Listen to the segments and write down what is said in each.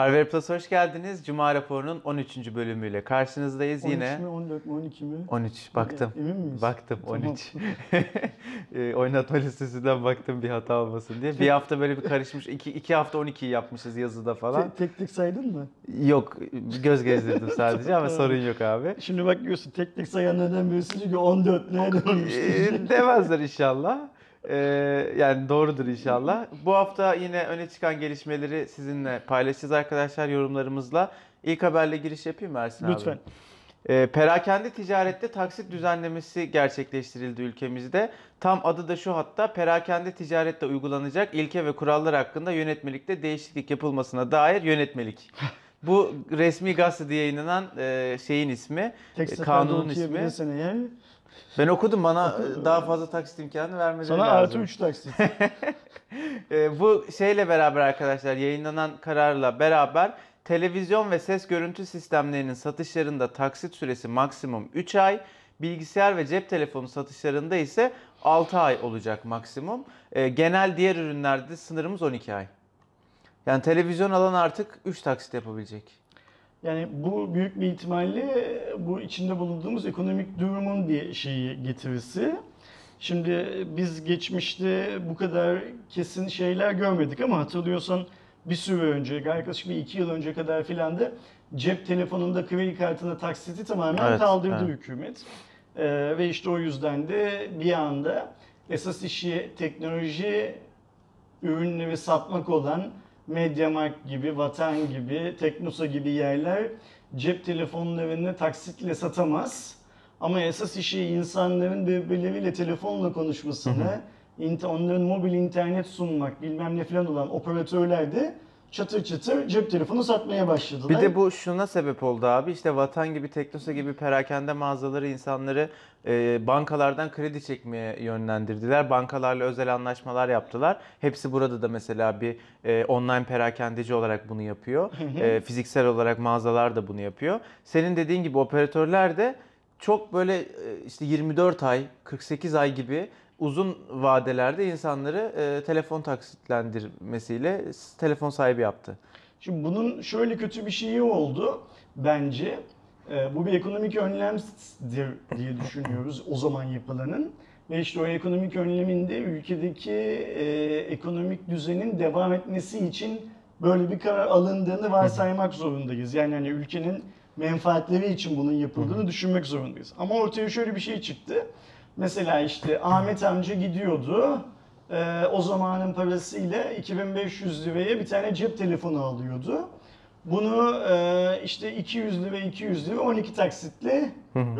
Harvard Plus hoş geldiniz. Cuma raporunun 13. bölümüyle karşınızdayız 13 yine. mi 14 mi 12 mi? 13 baktım. Emin miyiz? Baktım Tamam. 13. e, oynatma listesinden baktım bir hata olmasın diye. Bir hafta böyle bir karışmış. 2 iki hafta 12 yapmışız yazıda falan. Te- tek tek saydın mı? Yok göz gezdirdim sadece ama sorun yok abi. Şimdi bak diyorsun tek tek sayanlardan birisi çünkü 14 nerede olmuştu? E, demezler inşallah. E, yani doğrudur inşallah. Bu hafta yine öne çıkan gelişmeleri sizinle paylaşacağız arkadaşlar yorumlarımızla. İlk haberle giriş yapayım mı Ersin abi? Lütfen. E, perakende ticarette taksit düzenlemesi gerçekleştirildi ülkemizde. Tam adı da şu hatta perakende ticarette uygulanacak ilke ve kurallar hakkında yönetmelikte değişiklik yapılmasına dair yönetmelik. Bu resmi gazetede yayınlanan e, şeyin ismi, Tek e, kanunun ismi. eğer Ben okudum bana daha fazla taksit imkanı vermeleri sana artı lazım. 3 taksit. E, bu şeyle beraber arkadaşlar yayınlanan kararla beraber televizyon ve ses görüntü sistemlerinin satışlarında taksit süresi maksimum 3 ay, bilgisayar ve cep telefonu satışlarında ise 6 ay olacak maksimum. E, genel diğer ürünlerde sınırımız 12 ay. Yani televizyon alan artık 3 taksit yapabilecek. Yani bu büyük bir ihtimalle bu içinde bulunduğumuz ekonomik durumun bir şeyi getirisi. Şimdi biz geçmişte bu kadar kesin şeyler görmedik ama hatırlıyorsan bir süre önce, yaklaşık bir iki yıl önce kadar filan da cep telefonunda kredi kartına taksiti tamamen Evet, kaldırdı evet. hükümet. Ee, ve işte o yüzden de bir anda esas işi teknoloji ürünleri satmak olan Mediamarkt gibi, Vatan gibi, Teknosa gibi yerler cep telefonlarını taksitle satamaz. Ama esas işi insanların birbirleriyle telefonla konuşmasını, onların mobil internet sunmak bilmem ne falan olan operatörler de çatır çatır cep telefonu satmaya başladılar. Bir de bu şuna sebep oldu abi. İşte Vatan gibi, Teknosa gibi perakende mağazaları insanları e, bankalardan kredi çekmeye yönlendirdiler. Bankalarla özel anlaşmalar yaptılar. Hepsi burada da mesela bir e, online perakendeci olarak bunu yapıyor. E, fiziksel olarak mağazalar da bunu yapıyor. Senin dediğin gibi operatörler de çok böyle e, işte 24 ay, 48 ay gibi uzun vadelerde insanları e, telefon taksitlendirmesiyle telefon sahibi yaptı. Şimdi bunun şöyle kötü bir şeyi oldu bence. Ee, bu bir ekonomik önlemdir diye düşünüyoruz o zaman yapılanın. Ve işte o ekonomik önleminde ülkedeki e, ekonomik düzenin devam etmesi için böyle bir karar alındığını varsaymak zorundayız. Yani hani ülkenin menfaatleri için bunun yapıldığını düşünmek zorundayız. Ama ortaya şöyle bir şey çıktı. Mesela işte Ahmet amca gidiyordu. Ee, o zamanın parasıyla 2500 liraya bir tane cep telefonu alıyordu. Bunu e, işte 200 lira 200 lira 12 taksitle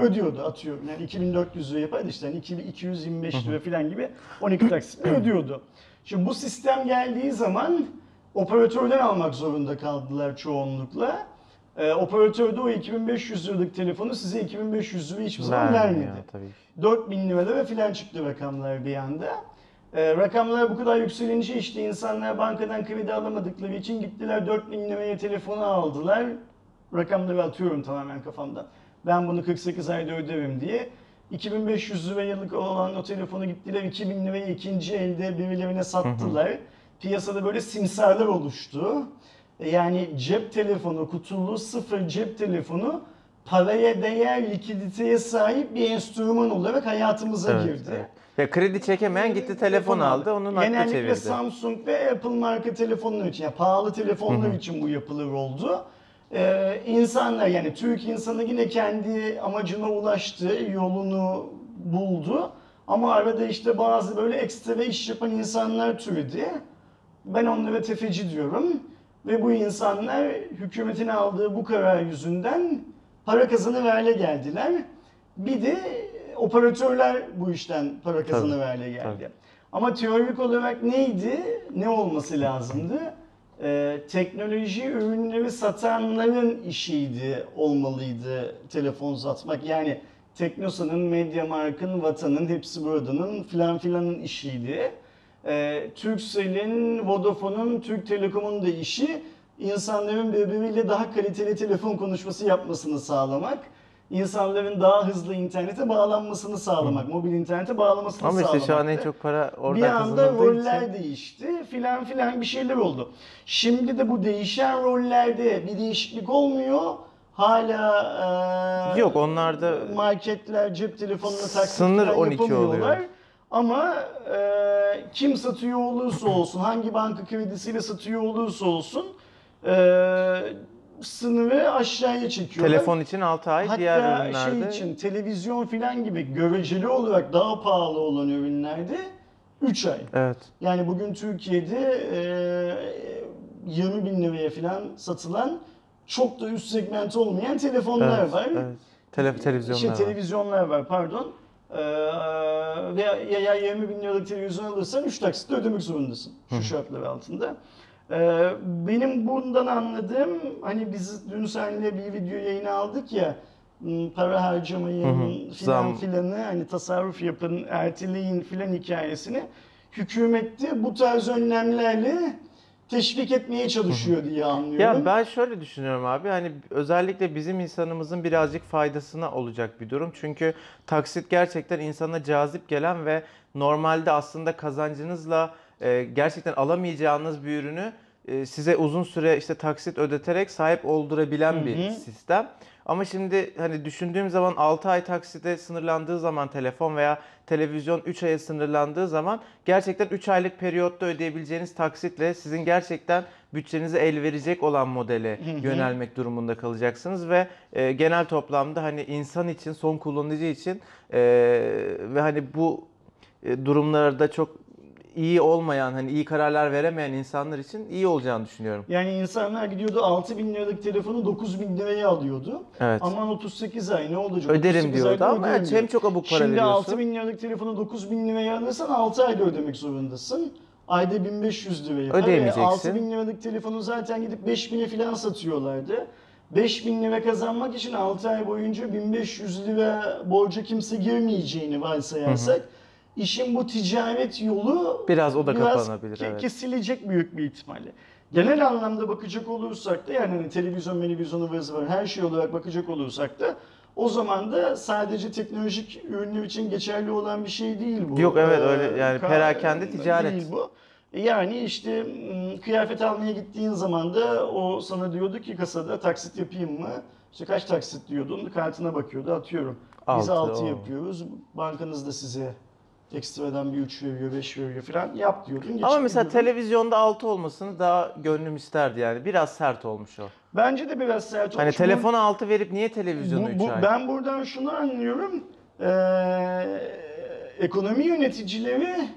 ödüyordu atıyorum. Yani 2400 lira yapardı işte yani 2- 225 lira falan gibi 12 taksitle ödüyordu. Şimdi bu sistem geldiği zaman operatörden almak zorunda kaldılar çoğunlukla. E, operatör de o 2500 liralık telefonu size 2500 lira hiçbir zaman Vermiyor vermedi. tabii. 4000 liralara falan çıktı rakamlar bir anda. Ee, rakamlar bu kadar yükselince işte insanlar bankadan kredi alamadıkları için gittiler 4000 liraya telefonu aldılar. Rakamları atıyorum tamamen kafamdan. Ben bunu 48 ayda öderim diye. 2500 liralık olan o telefonu gittiler 2000 liraya ikinci elde birilerine sattılar. Piyasada böyle simsarlar oluştu. E, Yani cep telefonu, kutulu sıfır cep telefonu paraya değer likiditeye sahip bir enstrüman olarak hayatımıza Evet, girdi. evet. Ya kredi çekemeyen gitti telefon aldı, onun hakkı Genellikle çevirdi. Samsung ve Apple marka telefonlar için, yani pahalı telefonlar için bu yapılır oldu. Ee, insanlar yani Türk insanı yine kendi amacına ulaştı, yolunu buldu. Ama arada işte bazı böyle ekstra iş yapan insanlar türedi. Ben onlara tefeci diyorum. Ve bu insanlar hükümetin aldığı bu karar yüzünden para kazanır hale geldiler. Bir de operatörler bu işten para kazanır hale geldi. tabii. Ama teorik olarak neydi? Ne olması lazımdı? Ee, teknoloji ürünleri satanların işiydi, olmalıydı telefon satmak. Yani Teknosa'nın, Mediamarkt'ın, Vatan'ın, hepsi buradanın filan filanın işiydi. Ee, Turkcell'in, Vodafone'un, Türk Telekom'un da işi insanların birbiriyle daha kaliteli telefon konuşması yapmasını sağlamak. insanların daha hızlı internete bağlanmasını sağlamak, mobil internete bağlamasını Ama sağlamak. işte şu an en çok para bir oradan anda kazanıldığı roller için. değişti. filan filan bir şeyler oldu. Şimdi de bu değişen rollerde bir değişiklik olmuyor. Hala e, Yok, onlarda marketler cep telefonuna taksit Sınır falan 12 yapamıyorlar. oluyor. Ama e, kim satıyor olursa olsun, hangi banka kredisiyle satıyor olursa olsun e, sınırı aşağıya çekiyorlar. Telefon için 6 ay, diğer Hatta ürünlerde şey için televizyon filan gibi göreceli olarak daha pahalı olan ürünlerde 3 ay. Evet. Yani bugün Türkiye'de e, 20 bin liraya falan satılan çok da üst segment olmayan telefonlar Evet, var. evet. Tele, televizyonlar Şey, var. televizyonlar var pardon. Ee, ve ya, ya 20 bin liralık televizyon alırsan 3 taksitle ödemek zorundasın şu şartlar altında. Ee, benim bundan anladığım hani biz dün seninle bir video yayını aldık ya m, para harcamayın Hı hı, filan zam. filanı hani tasarruf yapın erteleyin filan hikayesini hükümette bu tarz önlemlerle teşvik etmeye çalışıyor diye anlıyorum. Ya ben şöyle düşünüyorum abi hani özellikle bizim insanımızın birazcık faydasına olacak bir durum. Çünkü taksit gerçekten insana cazip gelen ve normalde aslında kazancınızla e, gerçekten alamayacağınız bir ürünü e, size uzun süre işte taksit ödeterek sahip oldurabilen Hı bir sistem. Ama şimdi hani düşündüğüm zaman 6 ay taksite sınırlandığı zaman telefon veya televizyon 3 aya sınırlandığı zaman gerçekten 3 aylık periyotta ödeyebileceğiniz taksitle sizin gerçekten bütçenize el verecek olan modele yönelmek durumunda kalacaksınız ve e, genel toplamda hani insan için, son kullanıcı için e, ve hani bu e, durumlarda çok iyi olmayan, hani iyi kararlar veremeyen insanlar için iyi olacağını düşünüyorum. Yani insanlar gidiyordu 6 bin liralık telefonu 9 bin liraya alıyordu. Evet. Aman 38 ay ne olacak? Öderim 38 diyordu ama öderim diyor. hem çok abuk para Şimdi veriyorsun. 6 bin liralık telefonu 9 bin liraya alırsan 6 ayda ödemek zorundasın. Ayda 1500 lira yapar. Ödeyemeyeceksin. 6 bin liralık telefonu zaten gidip 5 bine falan satıyorlardı. 5 bin lira kazanmak için 6 ay boyunca 1500 lira borca kimse girmeyeceğini varsayarsak işin bu ticaret yolu Biraz o da biraz kapanabilir, ke- evet. kesilecek büyük bir ihtimalle. Genel anlamda bakacak olursak da yani hani televizyon, televizyon ıvır var her şey olarak bakacak olursak da o zaman da sadece teknolojik ürünler için geçerli olan bir şey değil bu. Yok, evet, Ee, öyle yani ka- perakende ticaret. Değil bu. Yani işte m, kıyafet almaya gittiğin zaman da o sana diyordu ki kasada taksit yapayım mı? İşte kaç taksit diyordun, kartına bakıyordu atıyorum. Biz Altı, 6 o. yapıyoruz, bankanız da size ekstradan bir 3 veriyor, 5 veriyor falan yap diyordun. geçip Ama mesela gidiyordun. televizyonda 6 olmasını daha gönlüm isterdi yani. Biraz sert olmuş o. Bence de biraz sert Hani olmuş. telefona 6 verip niye televizyonu bu, 3 bu, ay? Ben buradan şunu anlıyorum. Ee, ekonomi yöneticileri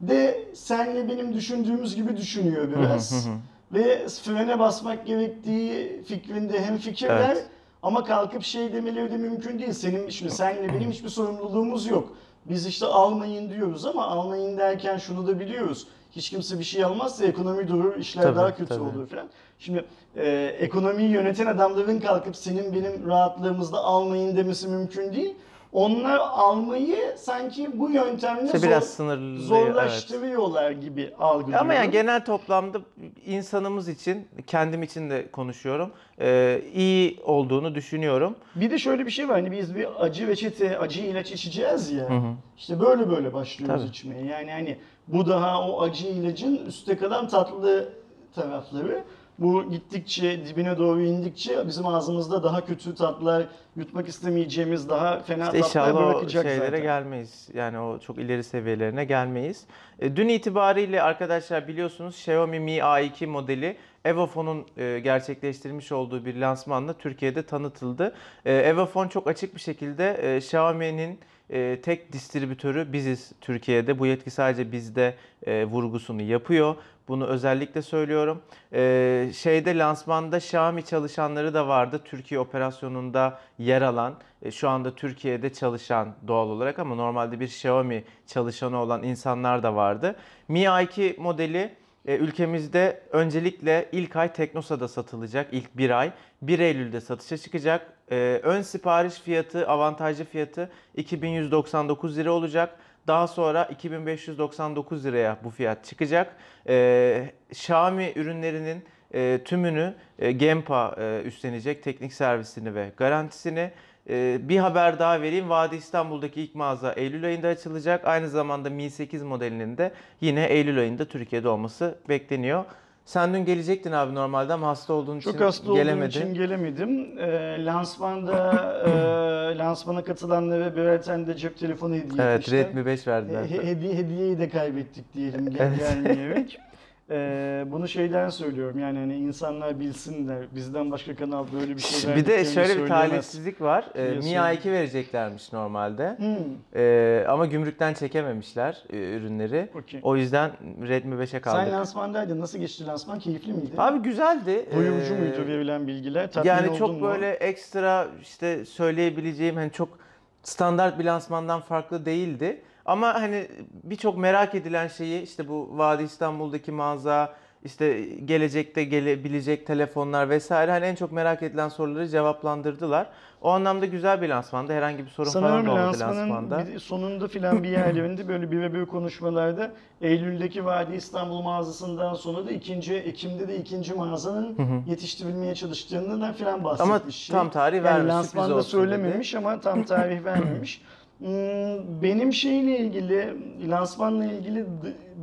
de senle benim düşündüğümüz gibi düşünüyor biraz. Ve frene basmak gerektiği fikrinde hem fikirler Evet. ama kalkıp şey demeleri de mümkün değil. Senin şimdi senle benim hiçbir sorumluluğumuz yok. Biz işte almayın diyoruz ama almayın derken şunu da biliyoruz. Hiç kimse bir şey almazsa ekonomi durur, işler Tabii, daha kötü tabii. olur falan. Şimdi e, ekonomiyi yöneten adamların kalkıp senin benim rahatlığımızda almayın demesi mümkün değil. Onlar almayı sanki bu yöntemle İşte biraz sınırlı. evet. zorlaştırıyorlar gibi algılıyorum. Ama yani genel toplamda insanımız için, kendim için de konuşuyorum, e, iyi olduğunu düşünüyorum. Bir de şöyle bir şey var hani biz bir acı reçete, acı ilaç içeceğiz ya. Hı hı. İşte böyle böyle başlıyoruz Tabii. içmeye. Yani hani bu daha o acı ilacın üstte kalan tatlı tarafları. Bu gittikçe dibine doğru indikçe bizim ağzımızda daha kötü tatlar yutmak istemeyeceğimiz daha fena İşte tatlar inşallah o bırakacak şeylere zaten. gelmeyiz. Yani o çok ileri seviyelerine gelmeyiz. E, Dün itibariyle arkadaşlar biliyorsunuz Xiaomi Mi A2 modeli Evofon'un e, gerçekleştirmiş olduğu bir lansmanla Türkiye'de tanıtıldı. E, Evofon çok açık bir şekilde Xiaomi'nin e, tek distribütörü biziz Türkiye'de. Bu yetki sadece bizde e, vurgusunu yapıyor. Bunu özellikle söylüyorum. E, şeyde lansmanda Xiaomi çalışanları da vardı. Türkiye operasyonunda yer alan, e, şu anda Türkiye'de çalışan doğal olarak ama normalde bir Xiaomi çalışanı olan insanlar da vardı. Mi A2 modeli e, ülkemizde öncelikle ilk ay Teknosa'da satılacak. ilk bir ay. 1 Eylül'de satışa çıkacak. E, ön sipariş fiyatı, avantajlı fiyatı 2199 lira olacak. Daha sonra 2599 liraya bu fiyat çıkacak. E, Xiaomi ürünlerinin e, tümünü e, Gempa e, üstlenecek teknik servisini ve garantisini. Ee, bir haber daha vereyim. Vadi İstanbul'daki ilk mağaza Eylül ayında açılacak. Aynı zamanda Mi 8 modelinin de yine Eylül ayında Türkiye'de olması bekleniyor. Sen dün gelecektin abi normalde ama hasta olduğun için Çok hasta olduğum gelemedin. için gelemedim. E, lansmanda e, lansmana katılanlara birer tane de cep telefonu hediye Evet etmişler. Redmi 5 verdiler. He- hediye, hediyeyi de kaybettik diyelim gel- Evet. gelmeyerek. Ee, bunu şeyden söylüyorum yani hani insanlar bilsinler bizden başka kanal böyle bir şey bir de şöyle bir talihsizlik var. Ee, diye Mi söyleyeyim. A2 vereceklermiş normalde. Hmm, Ee, ama gümrükten çekememişler e, ürünleri. okey. O yüzden Redmi 5'e kaldık. Sen lansmandaydın. Nasıl geçti lansman? Keyifli miydi? Abi güzeldi. Doyurucu Ee, muydu verilen bilgiler? Tatmin Yani çok mu? böyle ekstra işte söyleyebileceğim hani çok standart bir lansmandan farklı değildi. Ama hani birçok merak edilen şeyi işte bu Vadi İstanbul'daki mağaza, işte gelecekte gelebilecek telefonlar vesaire hani en çok merak edilen soruları cevaplandırdılar. O anlamda güzel bir lansmandı. Herhangi bir sorun Sanırım falan olmadı lansmanda. bir- sonunda filan bir yerlerinde böyle birebir konuşmalarda Eylül'deki Vadi İstanbul mağazasından sonra da ikinci Ekim'de de ikinci mağazanın yetiştirilmeye çalıştığından filan bahsetmiş. Ama şey. tam tarih yani vermiş, sürpriz lansmanda olsun dedi. söylememiş ama tam tarih vermemiş. Hmm, Benim şeyle ilgili, lansmanla ilgili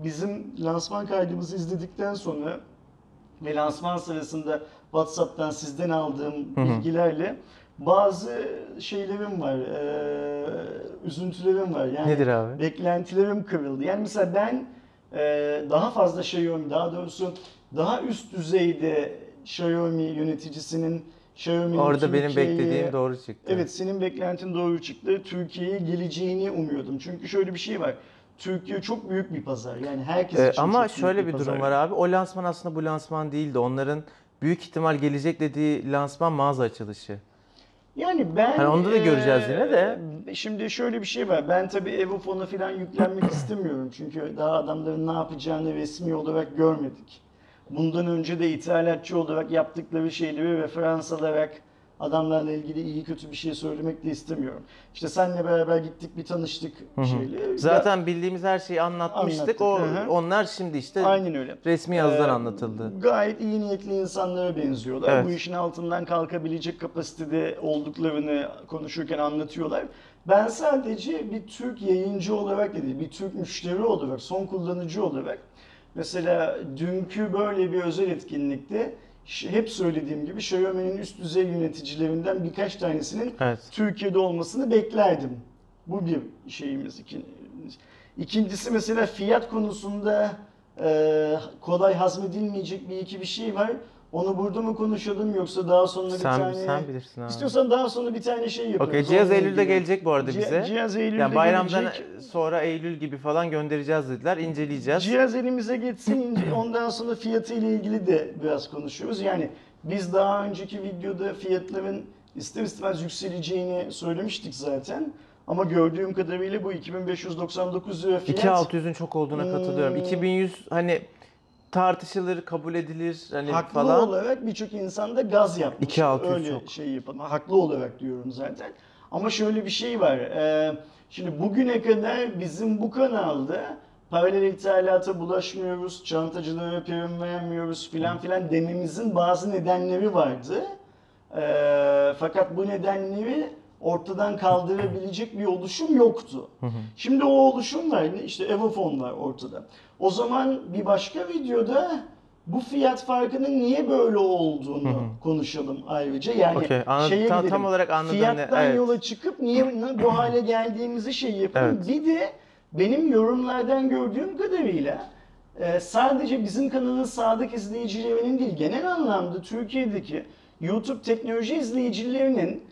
bizim lansman kaydımızı izledikten sonra ve lansman sırasında WhatsApp'tan sizden aldığım bilgilerle bazı şeylerim var, üzüntülerim var. Yani Nedir abi? beklentilerim kırıldı. Yani mesela ben daha fazla Xiaomi, daha doğrusu daha üst düzeyde Xiaomi yöneticisinin Xiaomi'nin Orada benim Türkiye'ye- beklediğim doğru çıktı. Evet senin beklentin doğru çıktı. Türkiye'ye geleceğini umuyordum. Çünkü şöyle bir şey var. Türkiye çok büyük bir pazar. Yani herkes Ee, için ama çok büyük şöyle bir pazar. durum var abi. O lansman aslında bu lansman değildi. Onların büyük ihtimal gelecek dediği lansman mağaza açılışı. Yani ben... Hani onda da göreceğiz eee, yine de. Şimdi şöyle bir şey var. Ben tabii Evofon'a falan yüklenmek istemiyorum. Çünkü daha adamların ne yapacağını resmi olarak görmedik. Bundan önce de ithalatçı olarak yaptıkları şeyleri referans alarak adamlarla ilgili iyi kötü bir şey söylemek de istemiyorum. İşte seninle beraber gittik bir tanıştık şeyle. Zaten bildiğimiz her şeyi anlatmıştık. Anlattık, O hı. onlar şimdi işte Aynen öyle. resmi yazıdan Ee, anlatıldı. Gayet iyi niyetli insanlara benziyorlar. Evet. Bu işin altından kalkabilecek kapasitede olduklarını konuşurken anlatıyorlar. Ben sadece bir Türk yayıncı olarak değil, bir Türk müşteri olarak, son kullanıcı olarak mesela dünkü böyle bir özel etkinlikte hep söylediğim gibi Xiaomi'nin üst düzey yöneticilerinden birkaç tanesinin Evet. Türkiye'de olmasını beklerdim. Bu bir şeyimiz. İkin- İkincisi mesela fiyat konusunda kolay hazmedilmeyecek bir iki bir şey var. Onu burada mı konuşalım yoksa daha sonra bir Sen tane... sen bilirsin abi. İstiyorsan daha sonra bir tane şey yaparız. Okey cihaz Eylül'de ilgili. gelecek bu arada Ci- bize. Cihaz Eylül'de Yani bayramdan gelecek. sonra Eylül gibi falan göndereceğiz dediler. İnceleyeceğiz. Cihaz elimize geçsin ondan sonra fiyatı ile ilgili de biraz konuşuyoruz. Yani biz daha önceki videoda fiyatların ister istemez yükseleceğini söylemiştik zaten. Ama gördüğüm kadarıyla bu 2599 lira fiyat. 2600'ün çok olduğuna katılıyorum. Hmm. 2100 hani tartışılır, kabul edilir hani Haklı falan. olarak birçok insan da gaz yapmış. 2600 Öyle çok. şey yapalım. Haklı olarak diyorum zaten. Ama şöyle bir şey var. Ee, şimdi bugüne kadar bizim bu kanalda paralel ithalata bulaşmıyoruz, çantacılara prim vermiyoruz filan filan dememizin bazı nedenleri vardı. Ee, fakat bu nedenleri ortadan kaldırabilecek bir oluşum yoktu. Şimdi o oluşum var. İşte Evofon var ortada. O zaman bir başka videoda bu fiyat farkının niye böyle olduğunu konuşalım ayrıca. Yani Okey, anladım. şeye Tam- tam olarak anladım ne- Fiyattan evet. yola çıkıp niye bu hale geldiğimizi şey yapalım. Evet. Bir de benim yorumlardan gördüğüm kadarıyla e, sadece bizim kanalın sadık izleyicilerinin değil genel anlamda Türkiye'deki YouTube teknoloji izleyicilerinin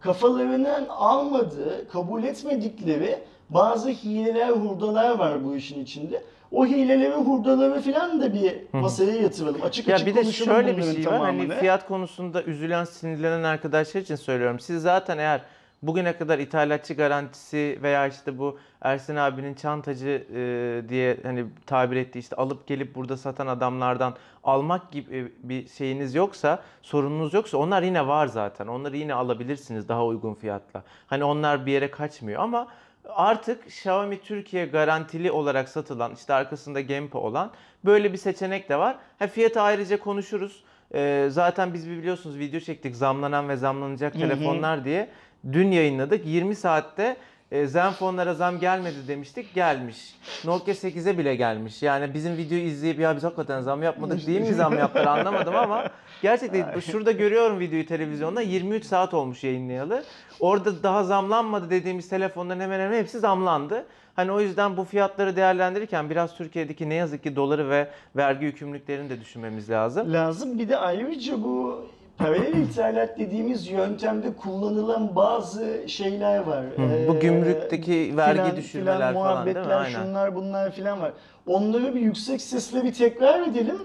kafalarının almadığı, kabul etmedikleri bazı hileler, hurdalar var bu işin içinde. O hileleri, hurdaları filan da bir masaya yatıralım. Açık Ya açık bir de şöyle bir şey var. Hani fiyat konusunda üzülen, sinirlenen arkadaşlar için söylüyorum. Siz zaten eğer bugüne kadar ithalatçı garantisi veya işte bu Ersin abinin çantacı e, diye hani tabir ettiği işte alıp gelip burada satan adamlardan almak gibi bir şeyiniz yoksa, sorununuz yoksa onlar yine var zaten. Onları yine alabilirsiniz daha uygun fiyatla. Hani onlar bir yere kaçmıyor ama artık Xiaomi Türkiye garantili olarak satılan işte arkasında Gempa olan böyle bir seçenek de var. Ha, fiyatı ayrıca konuşuruz. Ee, zaten biz bir biliyorsunuz video çektik zamlanan ve zamlanacak telefonlar diye. Dün yayınladık. 20 saatte e, Zenfone'lara zam gelmedi demiştik. Gelmiş. Nokia 8'e bile gelmiş. Yani bizim videoyu izleyip ya biz hakikaten zam yapmadık değil mi zam yaptılar anlamadım ama gerçekten şurada görüyorum videoyu televizyonda 23 saat olmuş yayınlayalı. Orada daha zamlanmadı dediğimiz telefonların hemen hemen hepsi zamlandı. Hani o yüzden bu fiyatları değerlendirirken biraz Türkiye'deki ne yazık ki doları ve vergi yükümlülüklerini de düşünmemiz lazım. Lazım. Bir de ayrıca bu paralel ithalat dediğimiz yöntemde kullanılan bazı şeyler var. Hı, bu gümrükteki vergi düşürmeler filan, falan değil mi? muhabbetler, Aynen. şunlar bunlar filan var. Onları bir yüksek sesle bir tekrar edelim.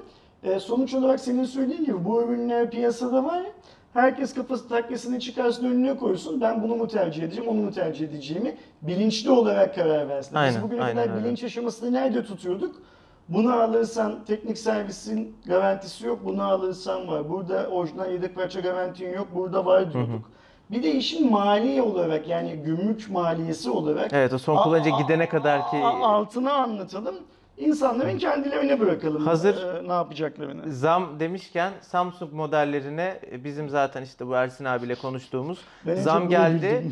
Ee, sonuç olarak senin söylediğin gibi bu ürünler piyasada var. Herkes kafası takkesini çıkarsın önüne koysun. Ben bunu mu tercih edeceğim, onu mu tercih edeceğimi bilinçli olarak karar versin. Aynen, Biz bugüne aynen kadar öyle. bilinç aşamasını nerede tutuyorduk? Bunu alırsan teknik servisin garantisi yok, bunu alırsan var. Burada orijinal yedek parça garantin yok, burada var diyorduk. Bir de işin mali olarak yani gümrük maliyesi olarak Evet o son kullanıcı gidene kadar ki altına anlatalım. İnsanların kendilerine bırakalım Hazır- e, ne yapacaklarını. Zam demişken Samsung modellerine e, bizim zaten işte bu Ersin abiyle konuştuğumuz Ben zam geldi.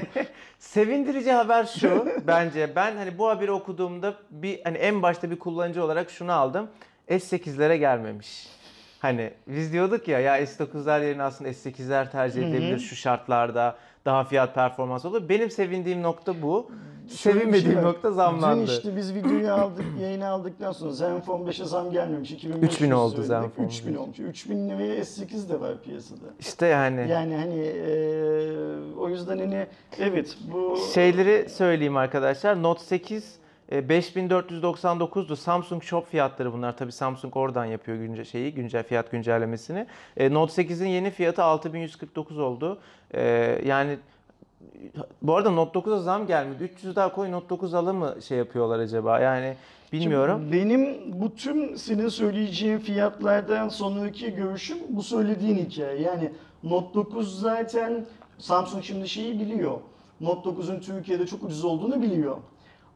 Sevindirici haber şu bence ben hani bu haberi okuduğumda bir hani en başta bir kullanıcı olarak şunu aldım. S8'lere gelmemiş. Hani biz diyorduk ya ya S9'lar yerine aslında S8'ler tercih edilebilir şu şartlarda daha fiyat performans olur. Benim sevindiğim nokta bu. Bir Sevinmediğim şey nokta zamlandı. Dün işte biz videoyu aldık, yayını aldıkk sonra Zenfone 5'e zam gelmemiş. 2500 3000 oldu. Zenfone 3000 beş. olmuş. 3000 liraya S8 de var piyasada. İşte yani. Yani hani e, o yüzden hani evet bu Şeyleri söyleyeyim arkadaşlar. Note 8 e, 5499'du. Samsung Shop fiyatları bunlar. Tabii Samsung oradan yapıyor günce şeyi, güncel fiyat güncellemesini. E, Note 8'in yeni fiyatı 6149 oldu. E, yani bu arada Note 9'a zam gelmedi. 300 daha koy Note 9 alın mı şey yapıyorlar acaba? Yani bilmiyorum. Şimdi benim bu tüm senin söyleyeceğin fiyatlardan sonraki görüşüm bu söylediğin hikaye. Yani Note 9 zaten Samsung şimdi şeyi biliyor. Note 9'un Türkiye'de çok ucuz olduğunu biliyor.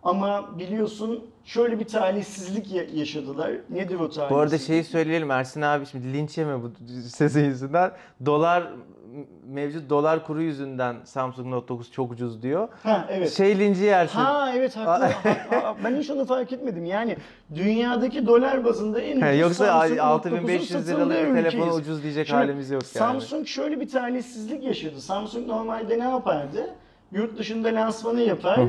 Ama biliyorsun şöyle bir talihsizlik ya- yaşadılar. Nedir o talihsizlik? Bu arada şeyi söyleyelim Ersin abi şimdi linç yeme bu sesin yüzünden. Dolar mevcut dolar kuru yüzünden Samsung Note 9 çok ucuz diyor. Ha evet. Şey linci yersin. Ha evet haklı. Ha, ben hiç onu fark etmedim. Yani dünyadaki dolar bazında en ucuz Yoksa Samsung Note 6500 9'un liralık ülkeyiz. ucuz diyecek Şimdi halimiz yok yani. Samsung şöyle bir talihsizlik yaşadı. Samsung normalde ne yapardı? Yurt dışında lansmanı yapar.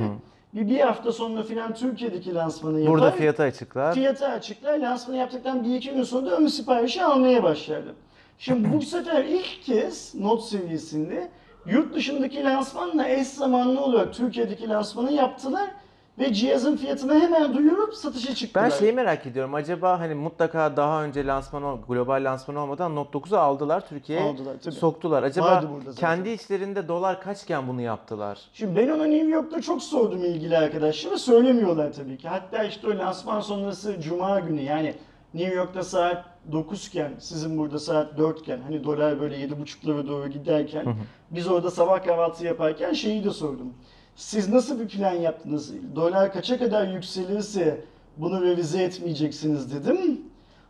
Bir, bir hafta sonra filan Türkiye'deki lansmanı yapar. Burada fiyatı açıklar. Fiyatı açıklar. Lansmanı yaptıktan bir iki gün sonra da ön siparişi almaya başlardı. Şimdi bu sefer ilk kez Note seviyesinde yurt dışındaki lansmanla eş zamanlı olarak Türkiye'deki lansmanı yaptılar ve cihazın fiyatını hemen duyurup satışa çıktılar. Ben şeyi merak ediyorum. Acaba hani mutlaka daha önce lansman global lansman olmadan Note 9'u aldılar Türkiye'ye. Aldılar, tabii. Soktular. Acaba kendi içlerinde dolar kaçken bunu yaptılar? Şimdi ben ona New York'ta çok sordum ilgili arkadaşlara. Söylemiyorlar tabii ki. Hatta işte o lansman sonrası Cuma günü yani New York'ta saat 9 iken sizin burada saat 4 iken hani dolar böyle 7.5'lara doğru giderken biz orada sabah kahvaltı yaparken şeyi de sordum. Siz nasıl bir plan yaptınız? Dolar kaça kadar yükselirse bunu revize etmeyeceksiniz dedim.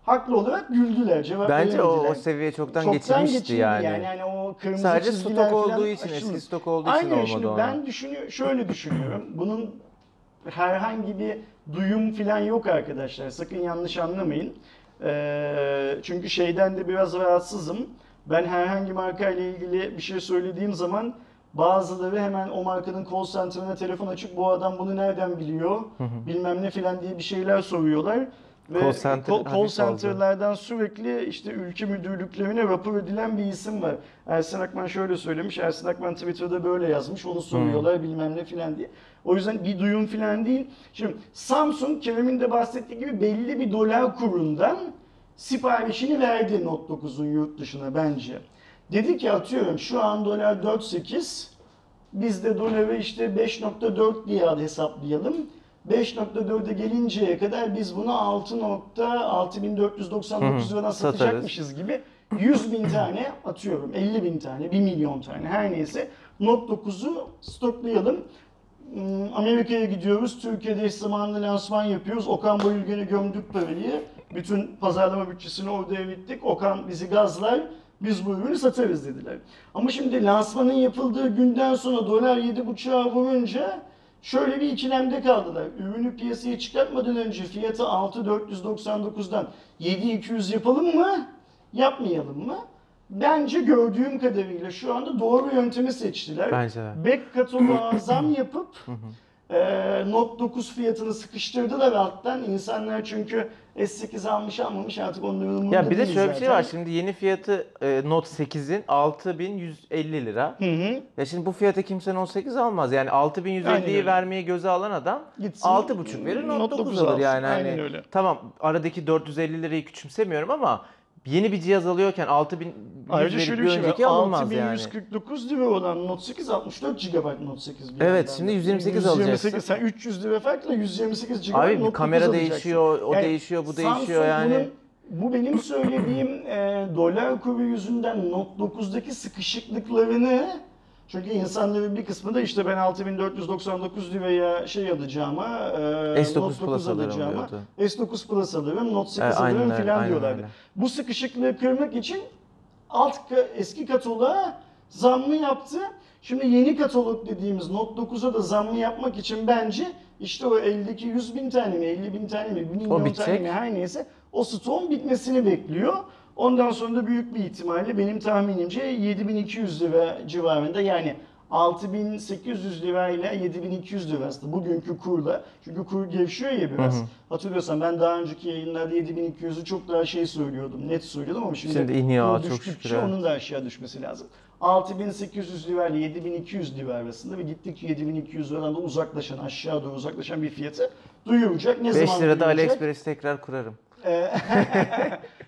Haklı olarak güldüler. Cevap Bence o, o seviye çoktan, Çoktan geçilmişti yani. yani. Hani o kırmızı Sadece stok olduğu için, aşıldı. eski stok olduğu için Aynen olmadı şimdi ona. ben düşünüyor, şöyle düşünüyorum. Bunun herhangi bir duyum falan yok arkadaşlar. Sakın yanlış anlamayın. Ee, çünkü şeyden de biraz rahatsızım. Ben herhangi marka ile ilgili bir şey söylediğim zaman bazıları hemen o markanın call center'ına telefon açıp bu adam bunu nereden biliyor bilmem ne filan diye bir şeyler soruyorlar. Ve Call center call, call center'lardan sürekli işte ülke müdürlüklerine rapor edilen bir isim var. Ersin Akman şöyle söylemiş, Ersin Akman Twitter'da böyle yazmış, onu soruyorlar bilmem ne filan diye. O yüzden bir duyum filan değil. Şimdi Samsung Kerem'in de bahsettiği gibi belli bir dolar kurundan siparişini verdi Note 9'un yurt dışına bence. Dedi ki atıyorum şu an dolar 4.8 biz de doları işte 5.4 diye hesaplayalım. 5.4'e gelinceye kadar biz bunu 6.6499 liradan satarız. satacakmışız gibi 100 bin tane atıyorum 50 bin tane 1 milyon tane her neyse Note 9'u stoklayalım. Hmm, Amerika'ya gidiyoruz. Türkiye'de eş zamanlı lansman yapıyoruz. Okan Bayülgen'e gömdük parayı. Bütün pazarlama bütçesini orada erittik. Okan bizi gazlar. Biz bu ürünü satarız dediler. Ama şimdi lansmanın yapıldığı günden sonra dolar 7.5'a vurunca şöyle bir ikilemde kaldılar. Ürünü piyasaya çıkartmadan önce fiyatı 6.499'dan 7.200 yapalım mı? Yapmayalım mı? Bence gördüğüm kadarıyla şu anda doğru yöntemi seçtiler. Bence de. Back kataloğa zam yapıp e, Note 9 fiyatını sıkıştırdılar alttan. İnsanlar çünkü S8 almış almamış artık onların umurunda Ya bir de değil şöyle bir şey zaten. var. Şimdi yeni fiyatı e, Note 8'in 6150 lira. Hı hı. Ya şimdi bu fiyata kimse Note 8 almaz. Yani Aynen 6150'yi öyle. vermeye göze alan adam Gitsin, 6,5 verir Note, Note 9, 9 alır alsın. yani. Hani, Aynen öyle. Tamam aradaki 450 lirayı küçümsemiyorum ama yeni bir cihaz alıyorken 6100 Ayrıca şöyle bir şey önceki var. alınmaz yani. 6149 lira olan Note 8 64 GB Note 8. bir Evet, yandan şimdi da. 128 alacaksın. Sen 300 lira farkla 128 GB Abi Note 9 kamera alacaksın. değişiyor, o Yani değişiyor, bu Samsung değişiyor yani. bunun- bu benim söylediğim e, dolar kuru yüzünden Note 9'daki sıkışıklıklarını çünkü insanların bir kısmı da işte ben 6499 liraya şey alacağıma e, S9 Note 9 Plus alırım alacağıma diyordu. S9 Plus alırım, Note 8 Evet, aynen alırım aynen diyorlardı. öyle. Bu sıkışıklığı kırmak için alt eski kataloğa zammı yaptı. Şimdi yeni katalog dediğimiz Note 9'a da zammı yapmak için bence işte o eldeki 100 bin tane mi, 50 bin tane mi, 1 milyon tane mi her neyse o stoğun bitmesini bekliyor. Ondan sonra da büyük bir ihtimalle benim tahminimce 7200 lira civarında yani 6800 lirayla 7200 lira aslında bugünkü kurla. Çünkü kur gevşiyor ya biraz. Hı hı. Hatırlıyorsan ben daha önceki yayınlarda 7200'ü çok daha şey söylüyordum, net söylüyordum ama şimdi, Şimdi iniyor, çok şükür, onun da aşağı düşmesi lazım. 6800 lira ile 7200 lira arasında ve gittikçe 7200 liradan da uzaklaşan, aşağı doğru uzaklaşan bir fiyatı duyuracak. Ne 5 zaman lirada? AliExpress tekrar kurarım.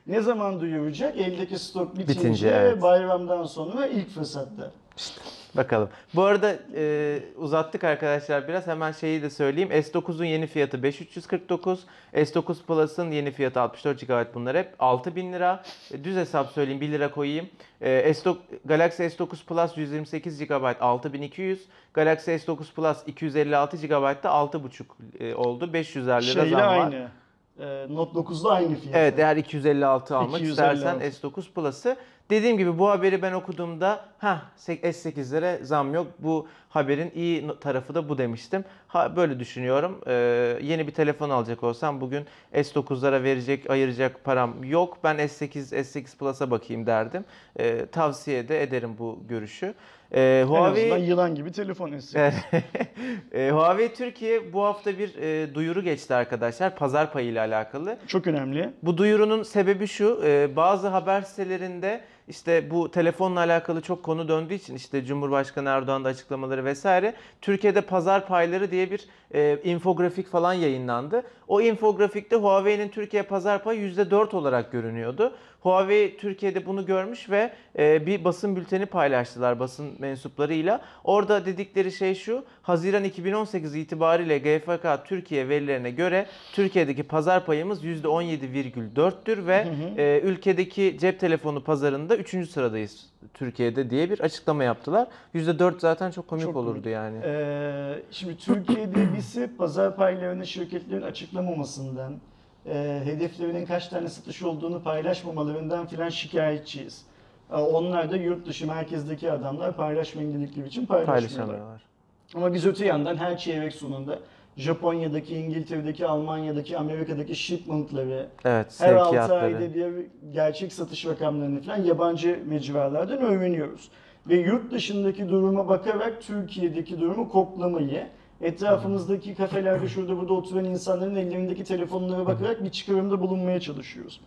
Ne zaman duyuracak? Eldeki stok bitince, Bitince, evet. bayramdan sonra ilk fırsatta. Bakalım. Bu arada e, uzattık arkadaşlar biraz. Hemen şeyi de söyleyeyim. S9'un yeni fiyatı 5349. S9 Plus'ın yeni fiyatı 64 GB bunlar hep 6000 lira. E, düz hesap söyleyeyim 1 lira koyayım. E, S9, Galaxy S9 Plus 128 GB 6200. Galaxy S9 Plus 256 GB da 6,5 e, oldu. 500 lira Şeyle zam var. aynı. Ee, Note 9'da aynı fiyat. Evet eğer 256 almak 256. istersen S9 Plus'ı. Dediğim gibi bu haberi ben okuduğumda ha S8'lere zam yok. Bu haberin iyi tarafı da bu demiştim. Ha, böyle düşünüyorum. Ee, yeni bir telefon alacak olsam bugün S9'lara verecek, ayıracak param yok. Ben S8, S8 Plus'a bakayım derdim. Ee, tavsiye de ederim bu görüşü. Ee, En azından Huawei yılan gibi telefon eski. Evet. E, Huawei Türkiye bu hafta bir e, duyuru geçti arkadaşlar pazar payı ile alakalı. Çok önemli. Bu duyurunun sebebi şu, e, bazı haber sitelerinde işte bu telefonla alakalı çok konu döndüğü için işte Cumhurbaşkanı Erdoğan'ın da açıklamaları vesaire Türkiye'de pazar payları diye bir e, infografik falan yayınlandı. O infografikte Huawei'nin Türkiye pazar payı %4 olarak görünüyordu. Huawei Türkiye'de bunu görmüş ve e, bir basın bülteni paylaştılar basın mensuplarıyla. Orada dedikleri şey şu, Haziran 2018 itibariyle GFK Türkiye verilerine göre Türkiye'deki pazar payımız %17,4'tür ve e, ülkedeki cep telefonu pazarında 3. sıradayız Türkiye'de diye bir açıklama yaptılar. %4 zaten çok komik Çok olurdu komik. yani. Ee, şimdi Türkiye'de bizi pazar paylarını şirketlerin açıklamamasından, e, hedeflerinin kaç tane satış olduğunu paylaşmamalarından filan şikayetçiyiz. Ee, Onlar da yurt dışı merkezdeki adamlar paylaşmayın dedikleri için paylaşmıyorlar. Ama biz öte yandan her çeyrek sonunda Japonya'daki, İngiltere'deki, Almanya'daki, Amerika'daki shipmentları, Evet, her 6 sevkiyatları. ayda bir gerçek satış rakamlarını falan yabancı mecralardan öğreniyoruz. Ve yurt dışındaki duruma bakarak Türkiye'deki durumu koklamayı, etrafımızdaki kafelerde şurada burada oturan insanların ellerindeki telefonlara bakarak bir çıkarımda bulunmaya çalışıyoruz.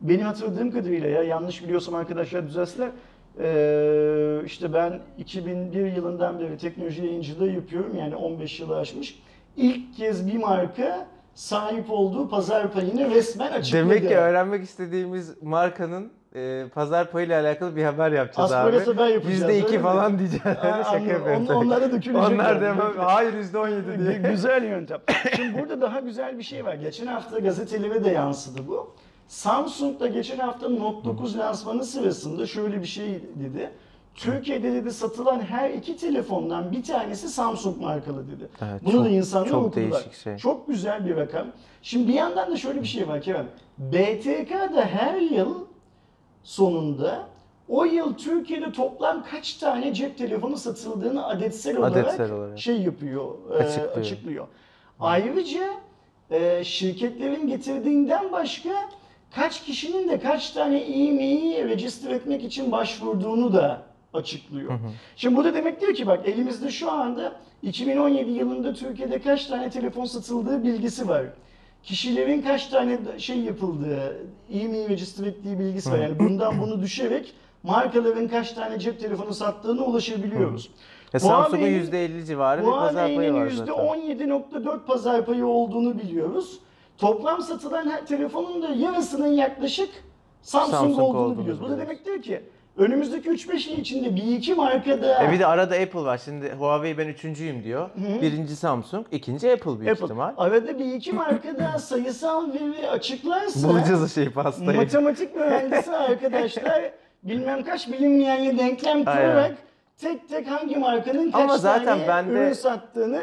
Benim hatırladığım kadarıyla ya yanlış biliyorsam arkadaşlar düzelsinler. Ee, işte ben 2001 yılından beri teknoloji yayıncılığı yapıyorum yani 15 yılı aşmış. İlk kez bir marka sahip olduğu pazar payını resmen açıkladı. Demek ki öğrenmek istediğimiz markanın e, pazar payı ile alakalı bir haber yapacağız Asparası abi. ben yapacağız, Yüzde iki falan diyeceğiz. Şaka yapıyorum On-. Onlara dökülecek. Onlar da hemen hayır yüzde on yedi diye. Gü- Güzel yöntem. Şimdi burada daha güzel bir şey var. Geçen hafta gazetelere de yansıdı bu. Samsung da geçen hafta Note 9 lansmanı sırasında şöyle bir şey dedi. Türkiye'de dedi satılan her iki telefondan bir tanesi Samsung markalı dedi. Evet, Bunu çok- da insanlar çok okudular. değişik şey. Çok güzel bir rakam. Şimdi bir yandan da şöyle bir şey var Kerem. BTK da her yıl sonunda o yıl Türkiye'de toplam kaç tane cep telefonu satıldığını adetsel olarak, Adetsel olarak. şey yapıyor, e, Açıklıyor. açıklıyor. Ayrıca e, şirketlerin getirdiğinden başka kaç kişinin de kaç tane e-mail'i register etmek için başvurduğunu da açıklıyor. Şimdi bu da demek diyor ki bak elimizde şu anda 2017 yılında Türkiye'de kaç tane telefon satıldığı bilgisi var. Kişilerin kaç tane şey yapıldığı, e-mail register ettiği bilgisi var. Yani bundan bunu düşerek markaların kaç tane cep telefonu sattığına ulaşabiliyoruz. Ya Samsung'un Huawei'nin- %50 civarı bir pazar payı var zaten. %17.4 pazar payı olduğunu biliyoruz. Toplam satılan her telefonun da yarısının yaklaşık Samsung, Samsung olduğunu, olduğunu biliyoruz. Bu da biliyoruz. demek diyor ki önümüzdeki 3-5 yıl içinde bir iki markada E bir de arada Apple var. Şimdi Huawei ben üçüncüyüm diyor. Birinci Samsung, ikinci Apple büyük Apple. ihtimal. Arada bir iki markada sayısal veri açıklarsa Bulacağız o şeyi pastayı. matematik mühendisi arkadaşlar bilmem kaç bilinmeyenle denklem kurarak tek tek hangi markanın kaç Ama zaten tane ben de- ürün sattığını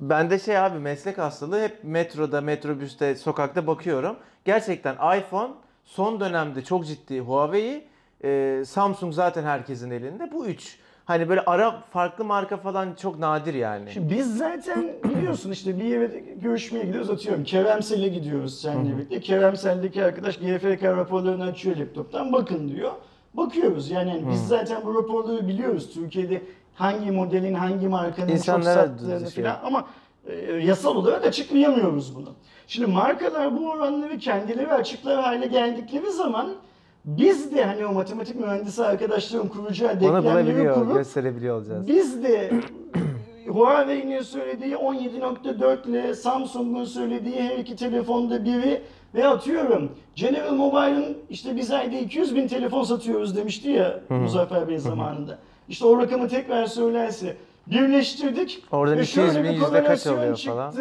Bende şey abi meslek hastalığı hep metroda, metrobüste, sokakta bakıyorum. Gerçekten iPhone son dönemde çok ciddi Huawei, e, Samsung zaten herkesin elinde. Bu üç. Hani böyle ara farklı marka falan çok nadir yani. Şimdi biz zaten biliyorsun işte bir yere görüşmeye gidiyoruz atıyorum. Keremsel'e gidiyoruz seninle birlikte. Keremsel'deki arkadaş GFK raporlarını açıyor laptoptan bakın diyor. Bakıyoruz yani, yani biz zaten bu raporları biliyoruz. Türkiye'de hangi modelin hangi markanın İnsanlara çok sattığını şey- falan ama e, yasal olarak açıklayamıyoruz bunu. Şimdi markalar bu oranları kendileri açıklar hale geldikleri zaman biz de hani o matematik mühendisi arkadaşların kuracağı Onu denklemleri bulabiliyor, kurup gösterebiliyor olacağız. biz de Huawei'nin söylediği 17.4 ile Samsung'un söylediği her iki telefonda biri ve atıyorum General Mobile'ın işte biz ayda 200 bin telefon satıyoruz demişti ya Muzaffer Bey zamanında. İşte o rakamı tekrar söylerse birleştirdik. Oradan ve 200 şöyle bin bir yüzde kaç korelasyon oluyor çıktı. falan.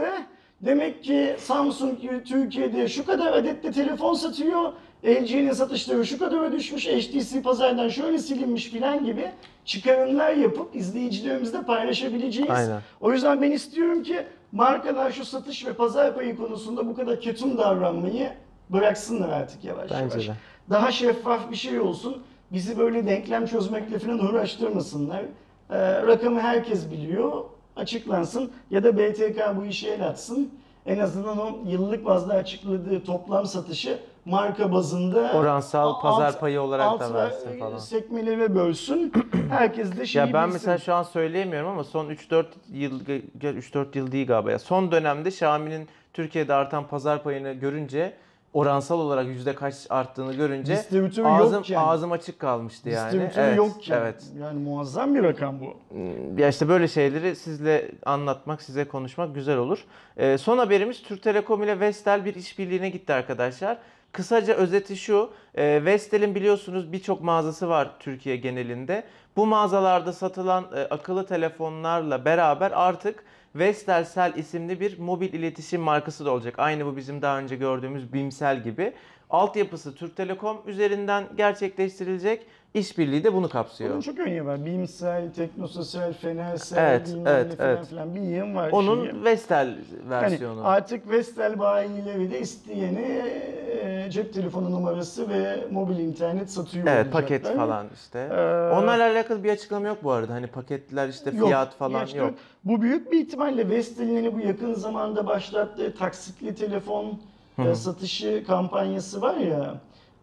Demek ki Samsung Türkiye'de şu kadar adette telefon satıyor. LG'nin satışları şu kadar düşmüş. HTC pazardan şöyle silinmiş filan gibi çıkarımlar yapıp izleyicilerimizle paylaşabileceğiz. Aynen. O yüzden ben istiyorum ki markalar şu satış ve pazar payı konusunda bu kadar ketum davranmayı bıraksınlar artık yavaş Bence yavaş. de. Daha şeffaf bir şey olsun. Bizi böyle denklem çözmekle falan uğraştırmasınlar. Ee, rakamı herkes biliyor. Açıklansın ya da BTK bu işe el atsın. En azından o yıllık bazda açıkladığı toplam satışı marka bazında Oransal alt- pazar payı olarak da alt versin falan. sekmelere bölsün. Herkes de şeyi Ya ben bilsin. mesela şu an söyleyemiyorum ama son 3-4 yıl 3-4 yıl değil galiba ya. Son dönemde Xiaomi'nin Türkiye'de artan pazar payını görünce oransal olarak yüzde kaç arttığını görünce Distribütörü ağzım yokken. ağzım açık kalmıştı yani. Distribütörü Evet, yokken. Evet. Yani muazzam bir rakam bu. Ya işte böyle şeyleri sizle anlatmak, size konuşmak güzel olur. Ee, son haberimiz Türk Telekom ile Vestel bir işbirliğine gitti arkadaşlar. Kısaca özeti şu, e, Vestel'in biliyorsunuz birçok mağazası var Türkiye genelinde. Bu mağazalarda satılan e, akıllı telefonlarla beraber artık Vestelcell isimli bir mobil iletişim markası da olacak. Aynı bu bizim daha önce gördüğümüz Bimsel gibi. Altyapısı Türk Telekom üzerinden gerçekleştirilecek. İşbirliği de bunu kapsıyor. Onun çok önemi var. Bimsel, Teknososel, Fenersel, Evet, evet, falan evet. filan bir yığın var. Onun şeyi. Vestel Yani versiyonu. artık Vestel bayileri de isteyene cep telefonu numarası ve mobil internet satıyor Evet olacaklar. paket falan işte. Ee, Onlarla alakalı bir açıklama yok bu arada. Hani paketler işte Yok, fiyat falan yok. Bu büyük bir ihtimalle Vestel'in hani bu yakın zamanda başlattığı taksitli telefon e, satışı kampanyası var ya.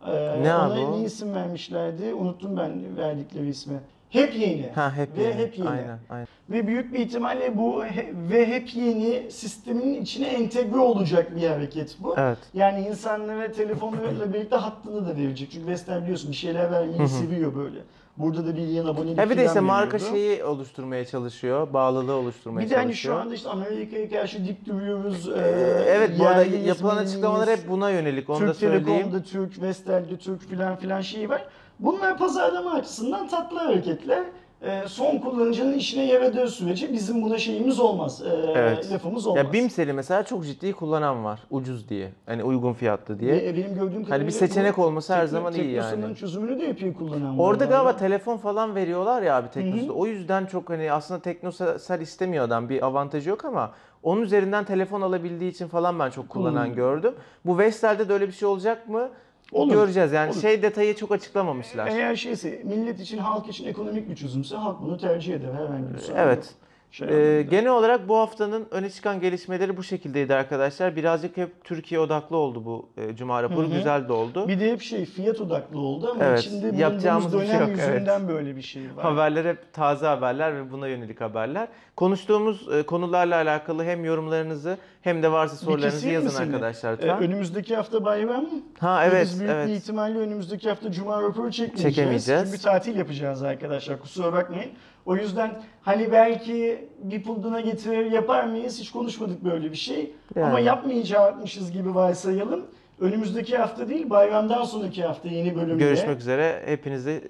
e, Ne ona abi o? ne isim vermişlerdi? Unuttum ben verdikleri ismi. Hep yeni. Ha hep Ve yeni. hep yeni. Aynen, aynen. Ve büyük bir ihtimalle bu he- ve hep yeni sistemin içine entegre olacak bir hareket bu. Evet. Yani insanlara telefonlarıyla birlikte hattını da verecek. Çünkü Vestel biliyorsun bir şeyler vermeyi seviyor böyle. Burada da bir yıl abonelik Ya bir de işte falan marka veriyordu. şeyi oluşturmaya çalışıyor. Bağlılığı oluşturmaya Bir de hani çalışıyor. şu anda işte Amerika'ya karşı dik duruyoruz. Ee, Ee, evet bu arada yerliyiz, yapılan milliyiz. açıklamalar hep buna yönelik. Onu da Türk söyleyeyim. Telekom'da Türk, Vestel'de Türk filan filan şeyi var. Bunlar pazarlama açısından tatlı hareketler. Ee, son kullanıcının işine yaradığı sürece bizim buna şeyimiz olmaz. Ee, Evet. Lafımız olmaz. Ya Bimsel'i mesela çok ciddi kullanan var. Ucuz diye. Hani uygun fiyatlı diye. Ve benim gördüğüm kadarıyla bir seçenek bu olması her zaman iyi yani. Teknosa'nın çözümünü de yapıyor kullanan var Orada galiba telefon falan veriyorlar ya abi Teknosa'da. O yüzden çok hani aslında Teknosel istemiyor adam. Bir avantajı yok ama onun üzerinden telefon alabildiği için falan ben çok kullanan gördüm. Bu Vestel'de de öyle bir şey olacak mı? Olur. göreceğiz. Yani Olur. şey detayı çok açıklamamışlar. Eğer şeyse millet için, halk için ekonomik bir çözümse halk bunu tercih eder herhangi bir sorun yok. Evet. Şey Ee, genel olarak bu haftanın öne çıkan gelişmeleri bu şekildeydi arkadaşlar. Birazcık hep Türkiye odaklı oldu bu e, cuma raporu. Hı hı. Güzel de oldu. Bir de hep şey fiyat odaklı oldu ama Evet, içinde yapacağımız şey dönem yok, evet. yüzünden böyle bir şey var. Haberler hep taze haberler ve buna yönelik haberler. Konuştuğumuz e, konularla alakalı hem yorumlarınızı hem de varsa sorularınızı yazın arkadaşlar Ee, lütfen. önümüzdeki hafta bayram. ha Ve evet Biz büyük bir evet. ihtimalle önümüzdeki hafta Cuma raporu çekmeyeceğiz. Çekemeyeceğiz. Çünkü tatil yapacağız arkadaşlar kusura bakmayın. O yüzden hani belki bir pulduna getirir yapar mıyız hiç konuşmadık böyle bir şey. Yani. Ama yapmayacakmışız gibi varsayalım. Önümüzdeki hafta değil bayramdan sonraki hafta yeni bölümde. Görüşmek üzere. Hepinize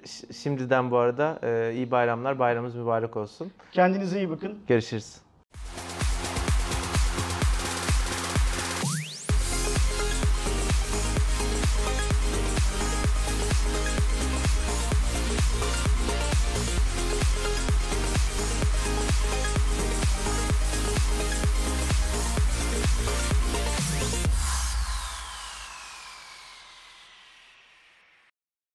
şimdiden bu arada e, iyi bayramlar. Bayramınız mübarek olsun. Kendinize iyi bakın. Görüşürüz.